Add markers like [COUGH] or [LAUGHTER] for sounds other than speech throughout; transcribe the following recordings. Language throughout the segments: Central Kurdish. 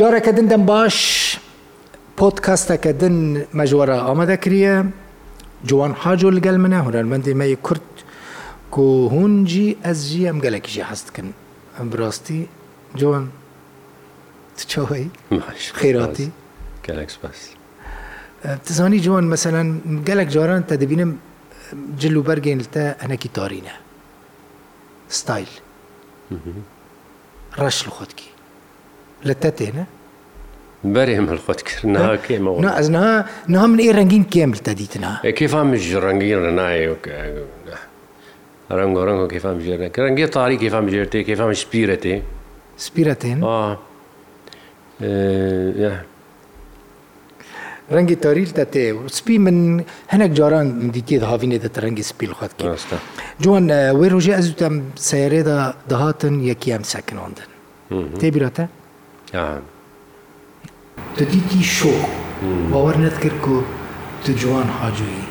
جارەکە دن دەم باش پۆتکەستەکە دن مەژوەرە ئامادەکرە جوان حاجۆ لەگەل منە هوەرمەندی مەی کورت کو هونجی ئەس ژی ئەم گەلێکیشی هەستکن ئەم بڕاستی جوان چاوەی خێراتی تزانی جوان مەسەەن گەلێک جاران تا دەبینم جل و بەرگین تە ئەنەکی تارینە ستایل ڕەش لە خۆتکی لە تە تێنە بەرێم هەلخۆت کردناکەمەوە ئەزنا نام من ئێ ڕنگین کێم تە دیتنا کێفامش ڕنگین ڕنایەوە ڕنگ و ڕنگ و کێفام ژێرە کە ڕەنگە تاری کێفام ژێرتێ کێفام سپیرەتێ سپیرەتێن ڕەنگی تاریلتە تێ سپی من هەنێک جاران دیتێت هاوینێتە ڕەنگی سپیل خوات کڕاستە جوان وێ ڕۆژێ ئەزوتم سیارێدا دەهاتن یەکی ئەم سەکناندن تێبیرەتە؟ دەدیتی شۆ باوەەر نەتکرد و تو جوان حاجویی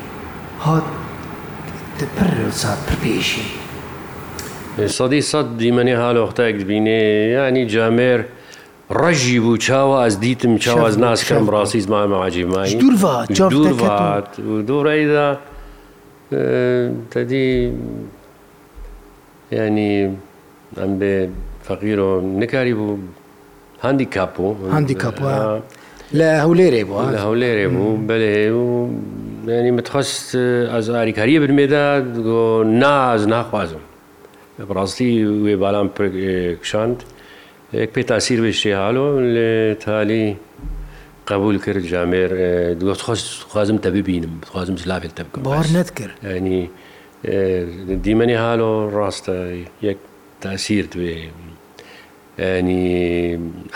هات پڕ سات پرپێشی سەدی سەد دیمەنی هالۆختایك دبینێ ینی جامێر ڕەژی بوو چاوە ئەس دیتم چاواز ناسکەم ڕاستی زمانە عجیمانی دوورات دوورەیدا تدی ینی ئەم بێ فەقیرۆ نکاری بوو هەندی کاپۆ هەندی کاپوە لە هەولێرێ بووە لە هەولێرێ بوو بەێ و ینی متخواست ئەز ئاریکاریە برمێدا ناز ناخوازم بڕاستی وێ باام کشاند پێ تاسیر بێشتی هاالۆ لە تالی قبول کرد جامێر دوخوازم تە ببینم بخوازم سلاافێت تە بکەم بار نەت کرد ینی دیمەنی هاالۆ ڕاستە یەک تاسیر توێ ینی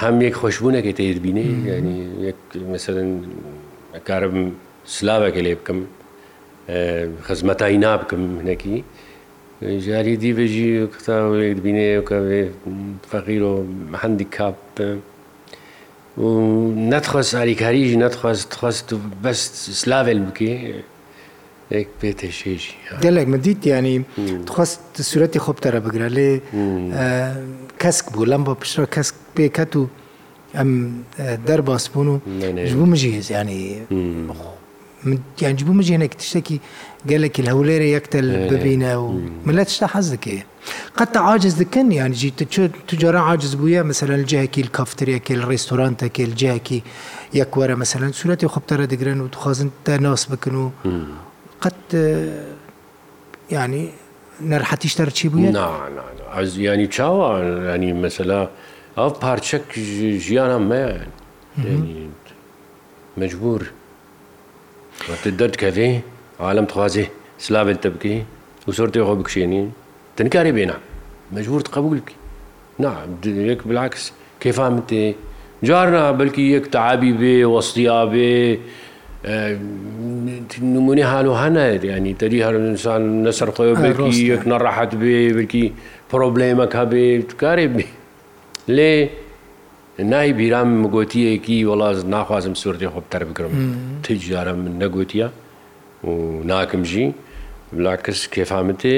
هەم یەک خۆشببوونەکەی تێت بینێ ینی مثلن کارم سلاوەکە لێ بکەم خزمەتایی نابکەم منەکی ژاری دیبژی قوتاێک بینێ کە فەقیر و هەندی کاپ نەتخواست ئاریکاریژی نەتخواست خواست بەست سلاوێن بکە گەلێک من دیت ینی خواست سوورەتی خۆپتەرە بگرە لێ کەسک بوو لەم بۆ پشتە کەسک پێکەت و ئەم دەرباس بوون و ژبوو مژی هێزیانی گیانجبوو مژێنێک تشتێکی گەلێکی هەولێرە یەکتەل ببینە و ملەت شتا حەز دکێ قەتە عاجز دکن یانجی تجارە عاجز بووە مثلەن جاکی کافتریەکە ڕێستورانتەکە جاکی یەکوەرە مەمثلەن سوورەتی خۆپتەرە دەگرن و دخوازن تەناس بکن و قەت ینی نەرحەتیشتەر چی بوو ینی چاوە ینی مەسەلا ئەو پارچەک ژیانە مەیان مجبور دەردکەێ عالم تخوازێ سلاێت تە بکەی و سرتی خۆ بکشێنین تنکاری بێنا مجبور قبول بکی نا یەک بلعکس کێفامتێ جارنا بەلکی یەک تعبی بێ وەستیا بێ نمونی هاان و هەنێت ینی دەری هەرسان لەسەر خۆی بێکی یەک نەڕاحەت بێ بکی پرۆبلێمەک هەبێ کارێ بێ لێ نای بیرام مگوتیەکی وەڵاز ناخوازم سوورتی خۆپتەر بکرم تجارە من نەگوتیە و ناکمژی بلا کەس کێفامتێ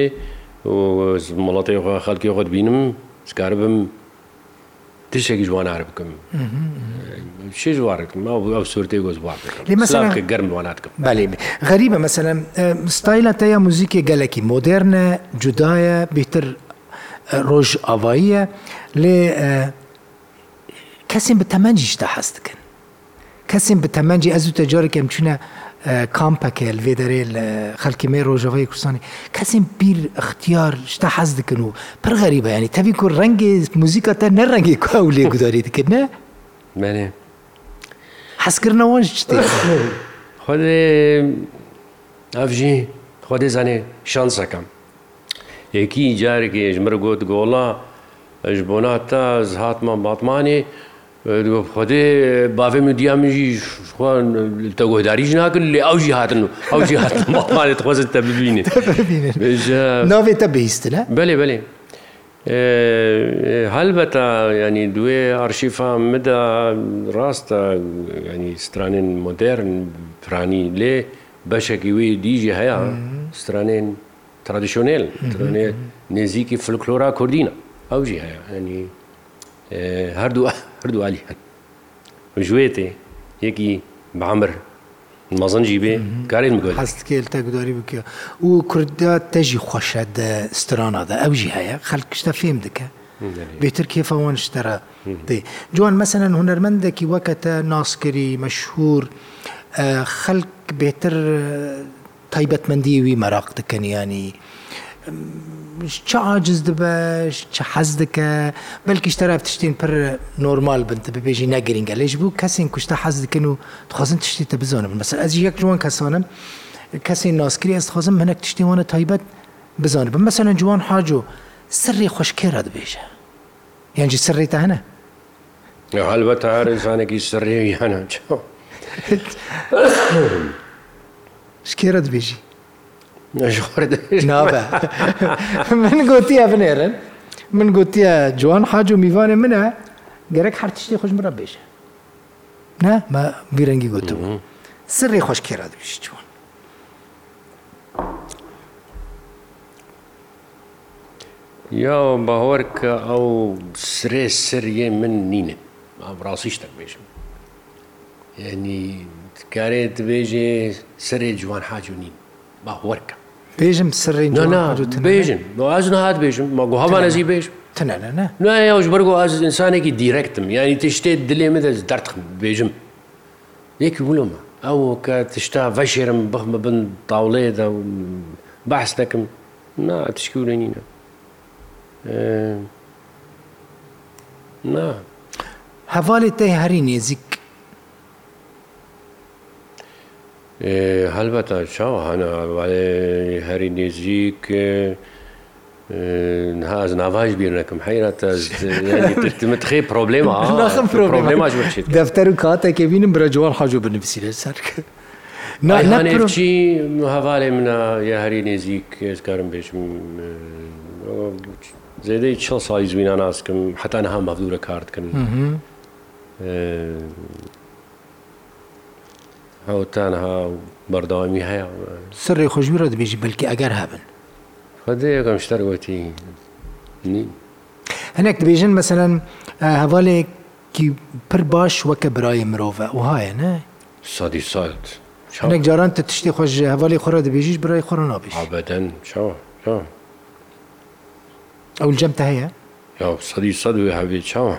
مڵەتی خەڵکی خۆت بینم سکار بم تشتێکی جوانار بکەم شی جوارکم ئەو سوورتی گۆز لێ گەرم جواناتکەم بەێ غەریبە مەسەلەن ستایلە تەیە موزیکی گەلکی مۆدررنە جودایە بهتر ڕۆژ ئاواییە لێ کەسین بە تەمەنجیشتا حەستکن کەسین بە تەمەنجی ئەزوو تە جارێکم چونە کامپەکە لێ دەرێ لە خەلکیمەی ڕۆژەوەی کوردستانی کەسێن بیر اختیار شتا حەز دکن و پرغەری بەیانی تەبی کو ڕەنگی موزیکە تا نەڕەنگی کو لێ گوداری دکردە بێ حەزکردنەوە خۆێ ئەفژی خۆدێ زانێ شانسەکەم یەکی جارێکی ژمر گوت گۆڵا ژ بۆنا تا زهاتمان باتمانی خۆدێ بافێ دیامژی تەگۆداریش ناکرد لێ ئەوژی هاتن و ئەوژی هاتنمانێت [LAUGHS] خۆزت تە ببینێت ناوێتە بیستە بەێ بەێ هەلبەتە ینی دوێ ئەرشیفا مدا ڕاستە ینی سترانێن مۆدررن پرانی لێ بەشێکی وی دیژی هەیە سترانێن ترادیشنێل نێزییکی فلکلۆرا کوردینە ئەوژی هەیە ینی هەردوو کرد و علی هەن ژێتێ یەکی بەعمر مەزەنجی بێ کارێن بگوێت هەستکێلتە گوداری بکە و کووردا تەژی خۆشە سترانادا ئەوژی هەیە خەلکشتە فێم دکە بێتر کێفەوان شتەرە دێ جوان مەسەن هوەرمەندێکی وەکەتە ناسکری مەشهور خەلک بێتر تایبەتمەندی وی مەراق دەکەنیانی. چه عاجز دبە چه حەز دکە بەلکی شتەرا تشتین پر نۆرمال بن تە ببێژی نەگرنگگە لەش بوو کەسین کوشتە حەز دکن و دخوازن تشتی تە بزانم مەس ئەز یەک جوان کەسانم کەسی ناسکری ئەس خۆزم هەنەك تشتیوانە تایبەت بزانم بم مەسەن جوان حاجۆ سری خوشکێرا دبێژە یانجی سری تا هەنە هەلبەتە هەر ئینسانێکی سری هەنە شکێرە دبێژی من گوتیە بنێرن من گوتیە جوان حاج و میوانێ منە گەرەك هەرتیشتی خۆش مرە بێژە نه مە بیرەنگی گوتم سری خۆش کێرا دوشت جوان یا باهۆر کە ئەو سرێ سریێ من نینە ڕاستیشتە بێژم ینی کارێت بێژێ سرێ جوان حاج و نین باهۆرکە بێژم سڕی بێژن ئاز نهات بێژم مەگو هەمان ئەزی بێژم نایەوەش بەرگۆ ئاز ئینسانێکی دیرەکتم یعنی تشتێت دلێ من دەست دەرتخم بێژم یەکی بولمە ئەو کە تشتا بەشێرم بەخمە بن تاوڵێدا و بەحس دەکەم نا تشکی و نینە نا هەواڵی تای هەری نێزیک هەلبەتە چاوەهانەوالێ هەری نێزیک هاز ناواژ بیرنەکەم حیرەتەمت خێ پرۆبلێما دەفتەر و کاتێکێ بینم برەجووار حەجو بنویسی لە سەر نانێکی هەوالێ منە یە هەری نێزیک هێزکارم بێشم زێدەی چه ساڵی زوینان ناسکەم حتا نەها مەفدورە کارتکن ئەوتانها و بەردەوامی هەیە سەرڕێ خۆشبیرە دەبێژی بەلکی ئەگەر هابن خدە یەکەم شتەرگوتی هەنێک دەبێژن مەسەەن هەواڵێکی پر باش وەکە برای مرۆڤە وهایە نە سادی سات شانێک جاران تە تشتی خۆش هەواڵی خۆرە دەبێژیش برای خۆرە نابێت بەدەن چاوە ئەو جەمتە هەیە یا سەدی سەد هەوێ چاوە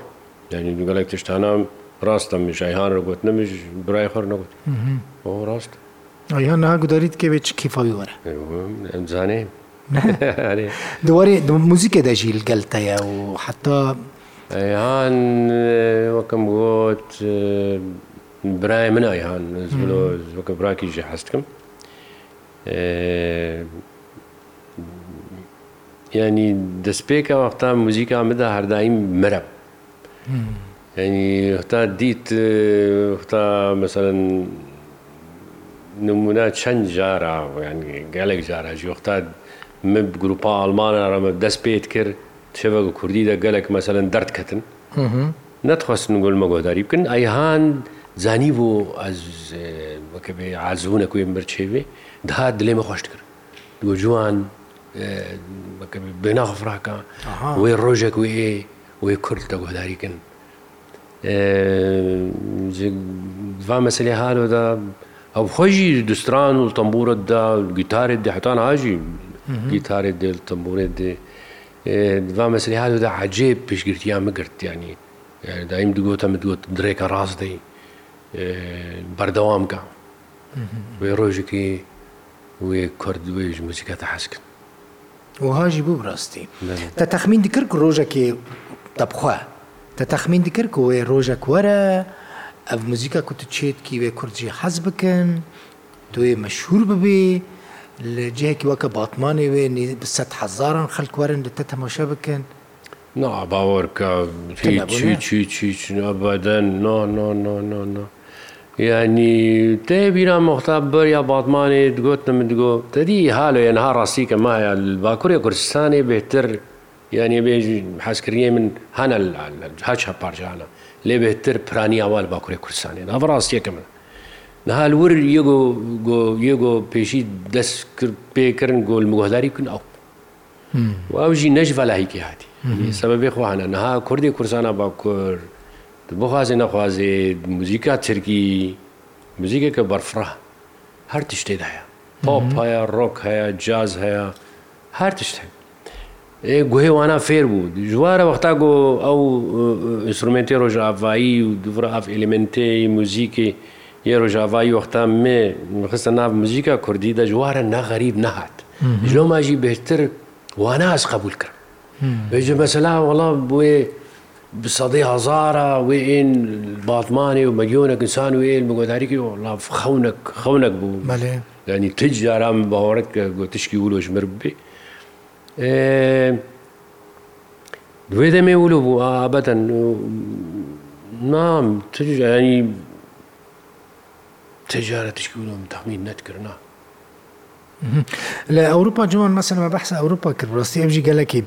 یعنی دوگەلێک تشتانە ڕاستە میش ئەیهان گوت نمیش برای خۆر نەگوت ڕاست ئەیان ناگوداریت کەوێت چ کیفاوی وەرە ئەمزانێ [LAUGHS] دووارێ موزیکە دەژیل گەلتەیە و حتا ئەیان وەکەم گوت برای من ئەیان وەکە براکیژە حستکەم ینی دەستپێکە وەختا موزیکا مدا هەردایم مرە ینی تا دیت تا مثلەن نموە چەند جارە گەلێک جارە ژۆختا من گروپا ئەلمانە ڕەمە دەست پێت کرد شێوەگە کوردی دە گەلێک مەسەن دەردکەتن نەتخواستن گل مەگۆداری بکەن ئەیهان زانی بۆ بکە بێ عزوونە کوێ مرچێوێ دهات دلێمە خۆشت کرد دووە جوان بناخفراکە وێ ڕۆژێک وێ وێ کورد دەگۆداریکن va meselê halo da ew xwe jî distran û tembûret da gîtarê de hetan ha jî gîtarê de tembûrê de va meselê halo da hecê piştgirtiya min girt yanî daîm digota min digot dirêka rast de berdewam ka wê rojekî wê kurd wê ji muzîka te heskin وهاجی بوو ڕاستی تا تەخمین دیکرد ڕۆژێکی دەبخوا تە تەخمین دکرد کۆێ ڕۆژە کوەرە ئەف موزیکا کووت چێتکی وێ کورجی حەز بکەن توێ مەشهور ببێ لە جەیەکی وەکە باتمانێ وێ سە هزاران خەلکوارن لە تە تەماشە بکەن نا باوەڕکە بەدەن نا نا نا نا نا یعنی تێ بیرا مختابەر یا باتمانێ دگوتە من دگۆ تەدی هالو یەنها ڕاستی کە مایە باکووری کوردستانی بهتر یعنی بێژی حەزکردنی من هەنە هەچ هە پارچانە لێ بێتتر پرانیاوال باکوورێ کوردستانێن ئەە ڕاستیەکە من نەهالور یەگۆ پێشی دەست پێکردن گۆل مگۆداری کن ئەو واژی نەژ بەلاهیکی هاتی سەبە بێخواانە نەها کوردی کورسانە باکوور بخوازێ نەخوازێ موزیکا ترکی موزیکە کە بەرفرا هەر تشتێداە پاپ هەیە ڕۆک هەیە جااز هەیە هەر تشتێک گوهێوانە فێر بوو ژوارە وەختا گۆ ئەو ئینسترومنتی ڕۆژاوایی و دوڕە ئاف ئلیمنتی موزیکی یە ڕۆژاوایی وەختا مێ خستە ناو موزیکە کوردی دە ژوارە نەغەریب نەهات ژۆ ماژی بهتر وانە ئەس قبول کرد بێژە مەسەلا وڵا بێ سەدەی هزارە وێ ئێن باتمانێ و مەلیۆنە ئینسان و ئێن بەگۆداریکی خەونک خەونک بوو ینی تج جارام باوەڕک گۆتشکی ولۆژمر بێ دوێ دەمێ ولو بوو ئابەتەن نام تجانی تجارە تشکیم تەمین نەتکردنا لە ئەوروپا جوان مەسەمە بەحسە ئەوروپا کرد ڕاستی ئەمژی گەلەکی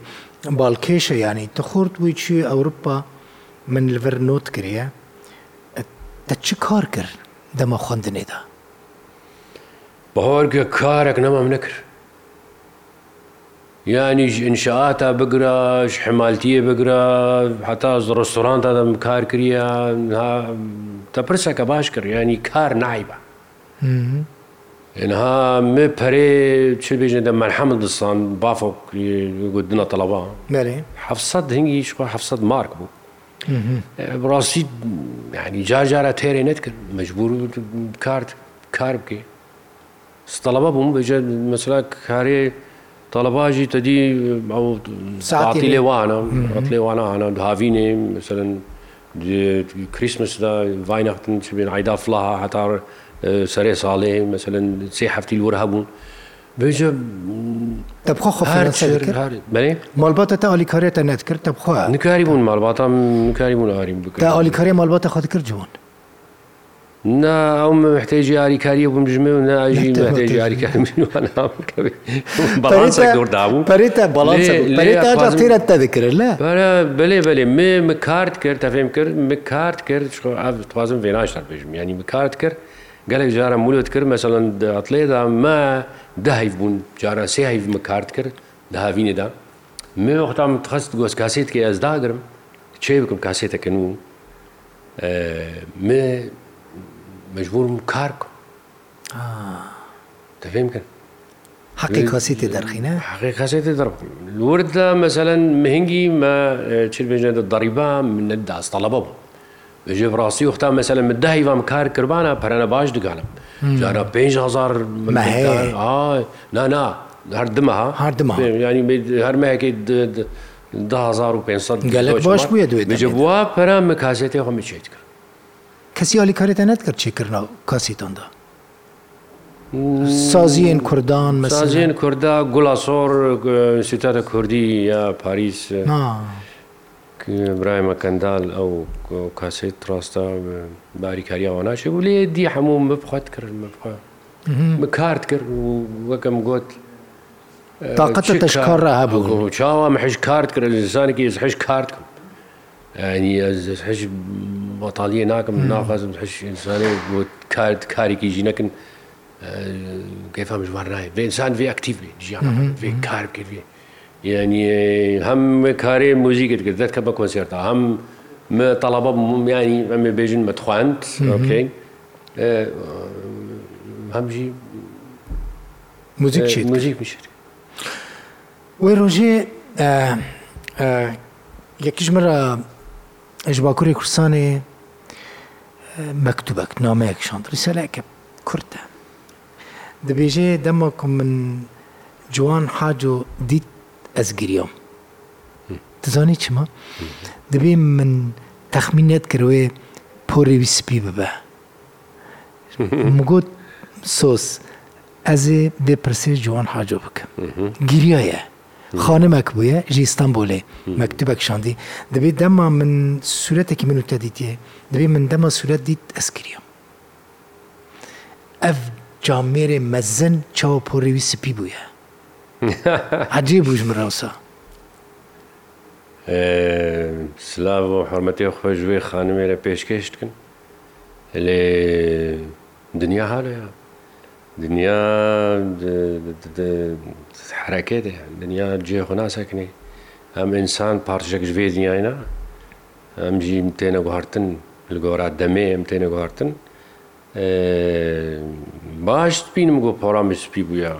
باڵکێشە ینی تەخورد وی چی ئەوروپا من لەڤەر نۆت کرە دە چ کار کرد دەمە خوندنێدا بەهۆرگە کارێک نەمام نەکرد یانیش انشاعاتە بگرش حمالتیە بگرە حتا ڕستۆرانتا دەم کار کریە تەپرسەکە باش کرد ینی کار نایبە ئەها م پەرێ چ بێژێ دە مەرحەمە دستان بافۆکردنە تەڵەبا ح هنگیش ح مارک بوو بڕاستی ینی جارجارە تێرێ نەتکرد مەجبور کارت کار بکەی ستەڵەبە بووم بەجە مەسلا کارێ تەڵەباژی تدی ساتی لێوانە لێوانە هاوینێ مثلن کریسمسدا ڤایەختن چ بێن عیدا فلاها هەتار سەرێ ساڵێ مثلن سێ هەفتی وەر هەبوون بێژە مالباتە تا ئالیکارێتە نەتکرد تەبخوا نکاری بوون مالباتە نکاری بوون ئاریم بکرد ئالیکاری مالباتە خۆت کرد جوون نا ئەو محتەجی یاریکاریە بووم ژمێ و ناژی [LAUGHS] محتەجی یاریکاریبڵانسە [LAUGHS] گەوردابوو پەرێتە بەڵێتەرە دەکرد لە بەێ بەێ مێ کارت کرد تا فێم کرد کارت کرد توازم وێناشتان بێژم ینی کارت کرد گەلێک جارە مولت کرد مەسەڵەن ئەتلێدا مە داهیف بوون جارە سێ هیف مە کارت کرد داهاوینێدا مێ وەختام خست گۆست کاسێت کە ئەزداگرم چێ بکەم کاسێتەکەن و مەجبورم کار کوم تفهم کرد حقی کاسی تی درخینه حقی کاسی تی درخ لورد مثلا مهنگی ما چیل بجنه ضریبه من الداس طلبه بم بجه براسی وقتا مثلا من ده ایوام کار کربانا پرانه باش دگالم جانا پینج هزار مهه آه نه نه هر دمه ها هر دمه یعنی هر مهه که 1500 گەلک باش بووە دوێت بجە بووە پەرە مە کاسێتی خۆمی چیت کرد کەسی علیکارێتە نەتکرد چێکردنا کەسیتاندا سازیین کوردان سازیین کووردا گوڵاسۆر سیتاتە کوردی یا پاریس برایمە کەندال ئەو کاسێت ڕاستە باریکاریەوە ناشێ و لێ دی هەموو بخوات کرد بکارت کرد و وەکەم گوت تااقەتە تشکار هەبوو چاوە مەحش کارت کرد لەسانێکی حش کارت کرد ینی هەش بەتاالە ناکەم ناخوازم حش ئینسانی بۆ کارت کارێکی ژینەکن گەفام ژوار نایە بێئسان وێ ئەکتیو بێ ژیان وێ کار کردێ یعنی هەم کارێ موزیکت کرد دەکە بە کۆنسێرتا هەم تەڵەبە میانی ئەمێ بێژن مەتخواند ئۆکەین هەمژی موزیک موزیک میشت وی ڕۆژێ یەکیژمەرە ئەژباکووری کوردستانی مەکتوبەک نامەیەکشان ریسەلەکە کورتە دەبێژێ دەمەکم من جوان حاج و دیت ئەزگریۆم دەزانی چمە دەبێ من تەخمینەت کردوێ پۆڕێوی سپی ببە مگوت سۆس ئەزێ بێپرسێ جوان حاجۆ بکەم گیریایە خانمێک بووە ژی ئستانبولێ مەکتتبێک شاندی دەبێت دەما من سوورەتێکی من [LAUGHS] و تەدیتێ دەبێت من دەمە سوورەت دیت ئەسکریم ئەف جامێرێ مەزن چاوە پۆڕێوی سپی بووە عجێ بووژ مراوسا سلااو و حرمەتی خۆشێ خانمێرە پێشکەشتکن لێ دنیا هاەیە دنیا حرەکەت دنیا جێخۆ ناسەکنێ ئەم ئینسان پارچەکش بێ دنیایە ئەمجی تێنە گوهارتن لە گۆرا دەمێ ئەم تێنە گوهارتن باش بینم گۆ پۆرامی سپی بووە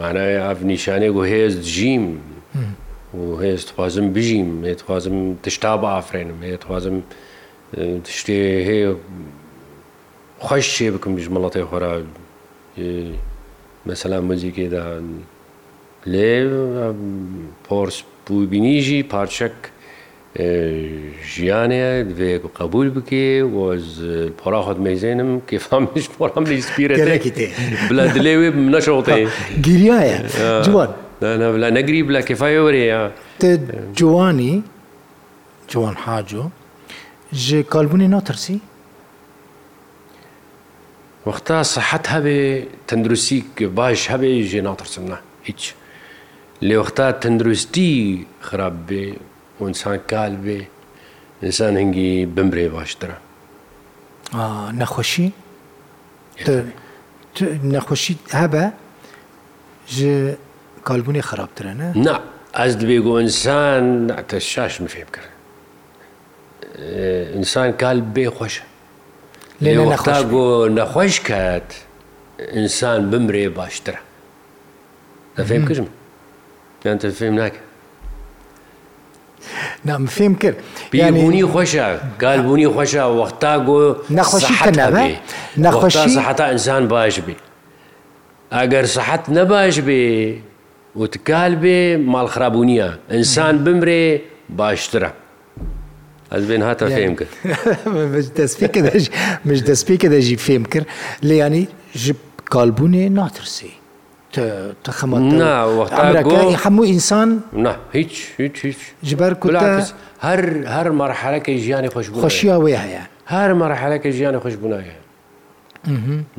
مانای ئاف نیشانێک و هێز جیم و هێز توازم بژیم هێتخوازم تشتا بە ئافرێنم هێتخوازم تشتێ هەیە خۆش شێ بکەم بژمەڵەتی خۆرا مەسەلا مۆزیکێدا لێ پۆرس بوو بینیژی پارچەک ژیانێ دوێ قبول بکێ وەز پۆراخت مەزێنم کێفامیش پۆرام لی سپیرەکی تێ بلا دلێ وێ نەشەڵتێ گیریایە جوان لا نەگری بلا کێفاای وەرەیە جوانی جوان حاجۆ ji kalbûnê natrsî وەختا سەحەت هەبێ تەندروستی باش هەبێ ژێ ناترسم نە هیچ لێوەختا تەندروستی خراپ بێ ئۆنسان کال بێ ئینسان هەنگی بمرێ باشترە نەخۆشی نەخۆشی هەبە ji kalbûnê xerabtir ne? Na ez dibê got insan te şaş min fêm kir. İnsan kal bê xweş لێ نەختا بۆ نەخۆش کات ئینسان بمرێ باشترە دەفێم کردم یان تەفێم ناکە نام فێم کرد بیبوونی خۆشە گالبوونی خۆشە وەختا گۆ نەخۆشیەبێ نەخۆشی سەحتا ئینسان باش بێ ئەگەر سەحەت نەباش بێ وتکال بێ ماڵخراببوونیە ئینسان بمرێ باشترە ئەس بێن هاتە فێم کرد [LAUGHS] مش دەستپێکە دەژی فێم کرد لە ینی ژ کالبوونێ ناترسی هەموو ئینسان هیچ هیچ جبەر هەر هەر مەرحەلەکەی ژیانی خۆش خۆشیاوێ هەیە هەر مەرحەلەکە ژیانی خۆش بوونایە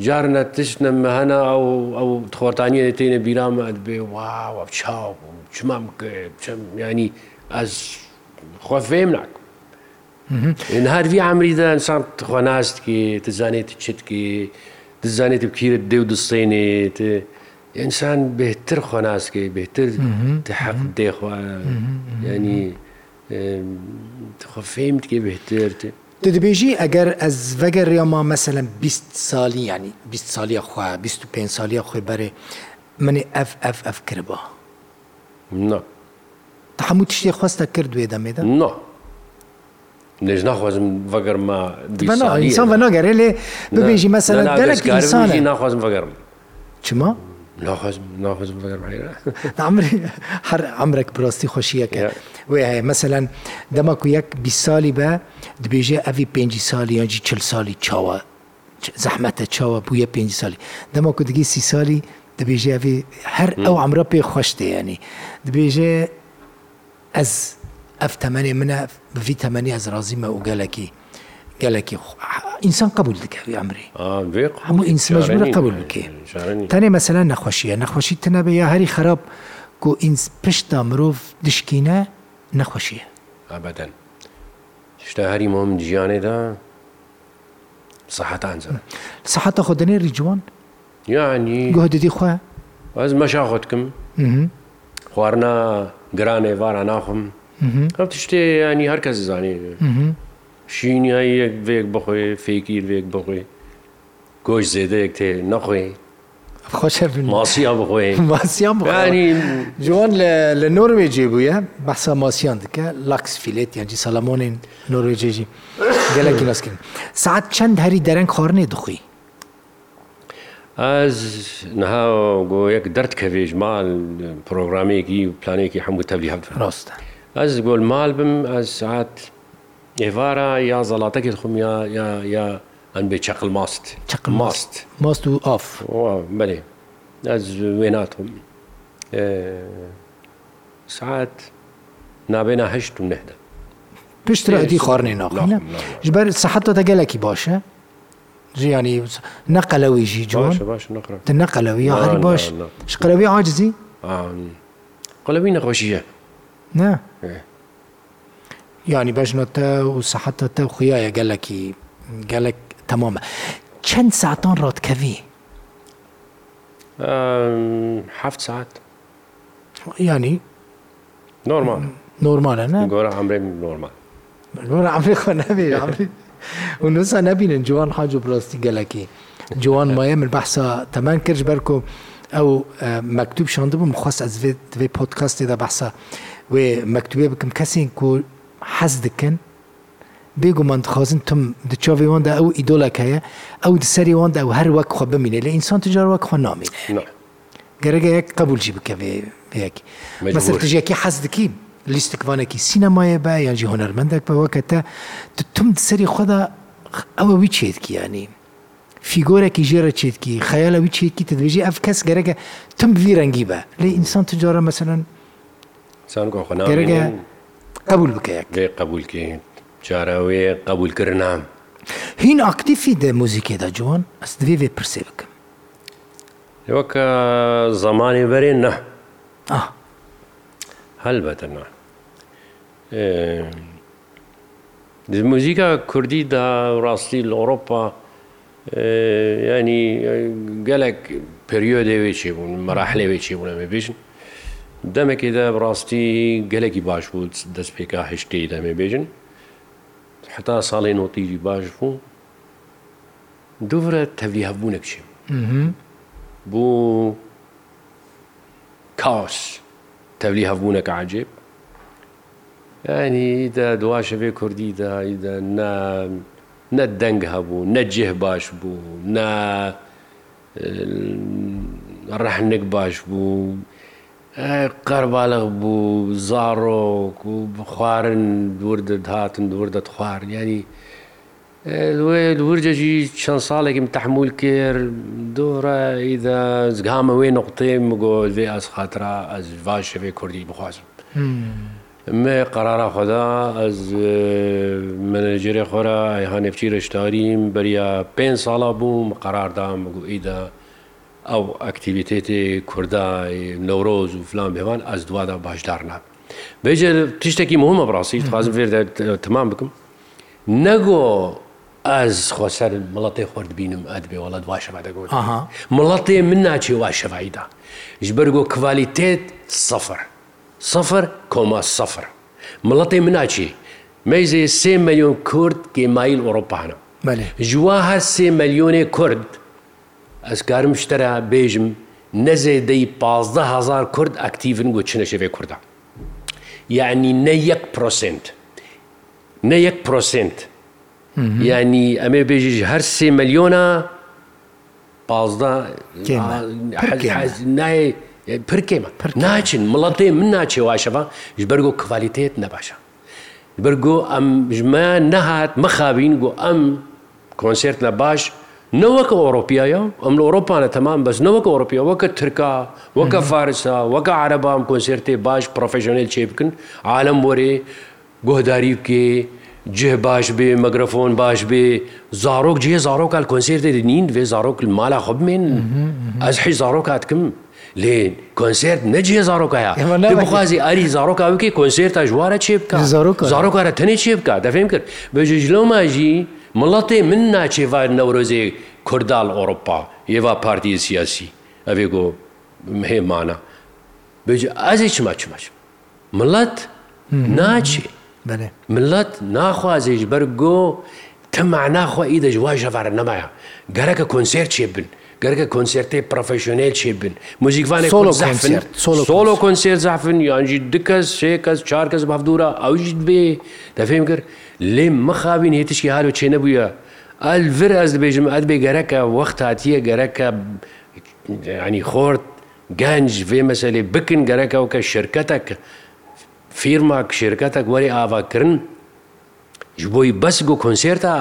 جارنە تشتە مەهەنا ئەو ئەو خۆرتانیە تینە بیرامەت بێ واوە چاو بوو چمام کرد ینی ئەس خۆ فێم ناکە ان هەروی ئەمریدا ئەسان خوۆناستکی دەزانێتی چتکی دەزانێتی بکیرت دێ و دەستێنێت ئینسان بهتر خۆناسکی بهتر حەق دێخوا ینی خۆفێمتکی بهتر. دەبێژی ئەگەر ئەس ڤگەر ڕێما مەسەلم 20 سالی ینی 20 سالیە خوا 25 سالیە خۆی بەرێ منێ FFF کردبا. تحممو تشتێ خواستە کرد دوێ دەمێدا؟ نه. نێژ ناخوازم بەگەرمەسان بە ناگەرێ لێ ببێژی مەسە دەرەکسانە ناخوازم بەگەرم چما؟ هەر ئەمرێک پرۆستی خۆشیەکە وێ هەیە مەسەەن دەمەکو یەک بی ساڵی بە دبێژێ ئەوی پێ سالی یانجی چل سالی چاوە زەحمەتە چاوە بووە پێ سالی دەمەکو دگی سی سالی دەبێژێ هەر ئەو ئەمرە پێ خۆشتێ ینی دبێژێ ئەس ئەف تەمەێ منە بڤی تەمەنی ئەز ڕازیمە و گەلکی گەلکی ئینسان قبول دەکەوی ئەمری هەموو ئینسمەژمرە قبول بکێ تەنێ مەسەلا نەخۆشیە نەخۆشی تەنەبێ یا هەری خراپ و ئینس پشتا مرۆڤ دشکینە نەخۆشیە ئابەدەن شتا هەری مۆم جیانێدا سەحەتان سەحەتە خۆ دەنێ ریجوان یانی گۆدەدی خۆ ئەس مەشا خۆتکم خواردنا گرانێ وارە ناخم ئەو شتێ ینی هەر کەس زانێ شینیایی یەک وێک بخۆێ فێکیر وێک بخۆێ گۆشت زێدەیەک تێ نەخۆێ ماسییان بخۆێ ماسییان بڕانی جوان لە نۆروێجێ بووە بەسا ماسییان دکە لاکس فیلێت یانجی سەلامۆنین نۆروێجێژی گەلکی ناسکردن سعات چەند هەری دەرەنگ خۆرنێ دخی ئەز نها گۆ یەک دەردکەوێژ مال پرۆگرامێکی پلانێکی هەموو تەبی هەفت ڕاستە. ez gol mal bim ez saat êvara ya zalatekê xmiya ya ya em bê çeqil mast çeqil mast mast û af belê ez wê natom saet nabêna heşt û nehde piştî xwarinê naxine ji ber seheta te gelekî baş e ژیانی نەقەلەوی ژی جۆش نەقەلەوی هەری باش شقەلەوی عاجزی قەلەوی نەخۆشیە نه یعنی بەژنەتە و سەحەتەتە خویایە گەلێکی گەلێک تەمامە چەند ساعتان ڕۆتکەوی هەفت ساعت ینی نۆرمال نۆرمالە نە گۆرە ئەمرێ نۆرمال گۆرە ئەمری خۆ نەبێ و نوسا نبینن جوان حاج و بڕاستی گەلەکی جوان مایە من بەحسا تەمان کرد بەرکۆ ئەو مەکتوب شاندبووم خواست ئەزێت دوێ پۆتکاستی دا بەحسا وێ مەکتوبێ بکەم کەسین کو حەز دکن بێگومان دخوازن تم دچاوی واندا ئەو ئیدۆلەکەیە ئەو دسەری واندا ئەو هەر وەک خۆ بمینێ لە ئینسان تجار وەک خۆ نامینێ گەرەگەیەک قبولجی بکەێکی مەسەرژێکی حەز دکی لیستکوانێکی سینەمایە بە یانجی هۆنەرمەندێک بەوەکە تا تم دسەری خۆدا ئەوە وی چێتکیانی فیگۆرەکی ژێرە چێتکی خەیالەوی چێتکی تدوێژی ئەف کەس گەرەگە تم وی ڕەنگی بە لێ ئینسان تجارە مەسەرەن قبول بکەیە قبولکە چاراوێ قبولکرد نام هین ئاکتیفی دە موزیکێدا جوان ئەس دوێ پرسێ بکەم وەکە زمانی بەرێن نە هەلبەتەنا موزیکا کوردیدا ڕاستی لە ئۆڕۆپا ینی گەلێک پریۆ دەوێ چێ بوون مەراحلێوێ چێ بوونە بێژن دەمێکیدا بڕاستی گەلێکی باش بوو دەست پێکا هشتی دەمێ بێژن حتا ساڵی نۆتیری باش بوو دوورە تەوی هەبوو نەکشێ بوو کاس تەولی هەبوونەکە عجێب ینی دا دواشەوێ کوردیدا نە دەنگ هەبوو نەجێه باش بوو نە ڕەحنێک باش بوو قەربالغ بوو زارۆک و بخوارن دووردت هاتن دووردت خوارد ینی ورجەژی چەند ساڵێکم تەحمول کرد دۆرە ئیدا زگامە وێ نقطێ مگۆ لێ ئەس خاترا ئەس وا شەوێ کوردی بخوازم. مێ قەرارە خدا ئەس منەجێرە خۆرە هەنێفچی ڕشتاریم بەریا پێ ساڵە بووم قەراردام بگو ئیدا. ئەو ئەکتیویتێتی کوردای نەورۆز و فلان بێوان ئەس دووادا باشدار ناب بێژە تشتێکی مهمە بڕاستی خازم فێر تمام بکەم نەگۆ ئەس خۆسەر مڵەتی خۆرد بینم ئەت بێ وڵات واشەما دەگوت مڵەتی من ناچێ واشەواییدا ژ بەرگۆ کڤالیتێت سەفر سەفر کۆما سەفر مڵەتی مناچی مەیزێ سێ مەلیۆن کورد گێمایل ئۆڕۆپانە ژوا هەر سێ مەلیۆنێ کورد ئەسکارم شتەرە بێژم نەزێدەی پازدەهزار کورد ئەکتیڤن گو چنە شێوێ کووردا یعنی نە یەک پرۆسنت نە یەک پرۆسنت ینی ئەمێ بێژیش هەر سێ ملیۆنە نایە پرکێمە ناچین مڵەتێ من ناچێ واشەوە بەرگۆ کڤالیتێت نەباشە بەرگۆ ئەم ژمە نەهات مەخابین گۆ ئەم کۆنسرت لە باش نەوەکە ئۆروپیایە ئەم لە ئۆروپانە تەمان بەس نەوەکە ئۆروپیا وەکە ترکا وەکە فارسا وەکە عرەبام کۆنسرتێ باش پرۆفشنل چێ بکن عالم وەرێ گۆداری بکێ جێ باش بێ مەگرفۆن باش بێ زارۆک جێ زارۆکال کۆنسرتێ نین بێ زارۆک مالا خبمێن ئەس حی زارۆکاتکم لێن کۆنسرت نەجێ زارۆکایە بخوازی ئەری زارۆکا بکەی کۆنسرتا ژوارە چێ بکە زارۆکارە تەنێ چێ بکە دەفێم کرد بەژژلۆماژی مڵەتی من ناچێوار نەورۆزێ کوردال ئۆڕپا ئێوە پارتی سیاسی ئەوێ گۆ هێمانە بێجێ ئازی چما چمەچ مڵەت ناچێ ملەت ناخوازیش بەرگۆ کە معناخوا ئیدە جوای ژەوارە نەمایە گەرەکە کنسرت چێ بن گەرگە کنسرتی پرۆفشنێل چێ بن موزیکوانی سۆلۆ کنسرت زافن یانجی دکەس سێ کەس چار کەس باودورە ئەوژیت بێ دەفێم کرد لێ مەخابین هێتشکی هاالۆ چێ نەبووە ئەلڤر ئەس دەبێژم ئەت بێ گەرەکە وەخت هااتیە گەرەکە ینی خۆرت گەنج وێ مەسەلێ بکن گەرەکە و کە شرکەتەک فیرماک شرکەتەک وەری ئاواکردن ji بۆی بەس گو کنسێرتا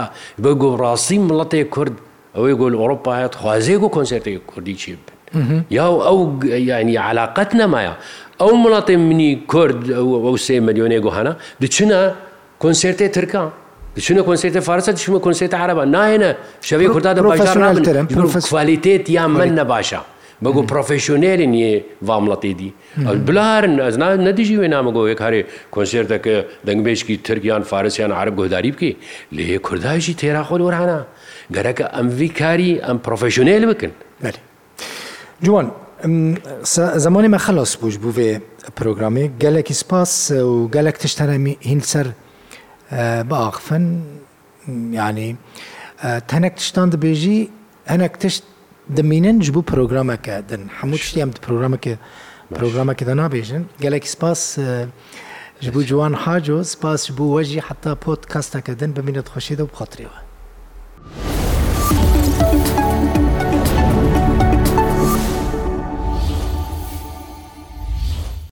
بە گۆڕاستی مڵەتێک کورد ئەوەی گۆل ئۆروپا هاات خوازێ و کنسرتێک کوردی چی بن یاو ئەو ینی علااقت نەمایە ئەو مڵاتی منی کورد ئەو سێ ملیۆنێ گۆهانە دچنە کنسرتێ ترکان چونە کنسرت فارسە چمە کنسرت عربە ناهێنە شەوی کورددا دەباشترم کوالیتێت یان من نەباشە. بگو پرۆفسیۆنێری نیە وامڵەتی دی بلارن ئەزنا نەدیژی وێ نامەگۆ یەک هەرێ کۆنسێرتەکە دەنگبێشکی ترکیان فارسیان عرب گۆداری بکەی لێ کوردایشی تێراخۆل وەرهانا گەرەکە ئەموی کاری ئەم پرۆفسیۆنێل بکەن جوان زمانی مە خلاص بووش بوو بێ پرۆگرامی گەلێکی سپاس و گەلک تشتەرەمی هین سەر باخفن ینی تەنەک تشتان دەبێژی هەنک تشت دەمێنن ji بۆ پرۆگرامەکە دن هەموو شتیان پرۆگرامەکە پرۆگرامەکەدا نابێژن gelek سپاس ji بۆ جوان حاجۆ سپاس بوو وەژی حتا پۆت کەستەکە دن ببینێت خۆشیدا و بخاتریەوە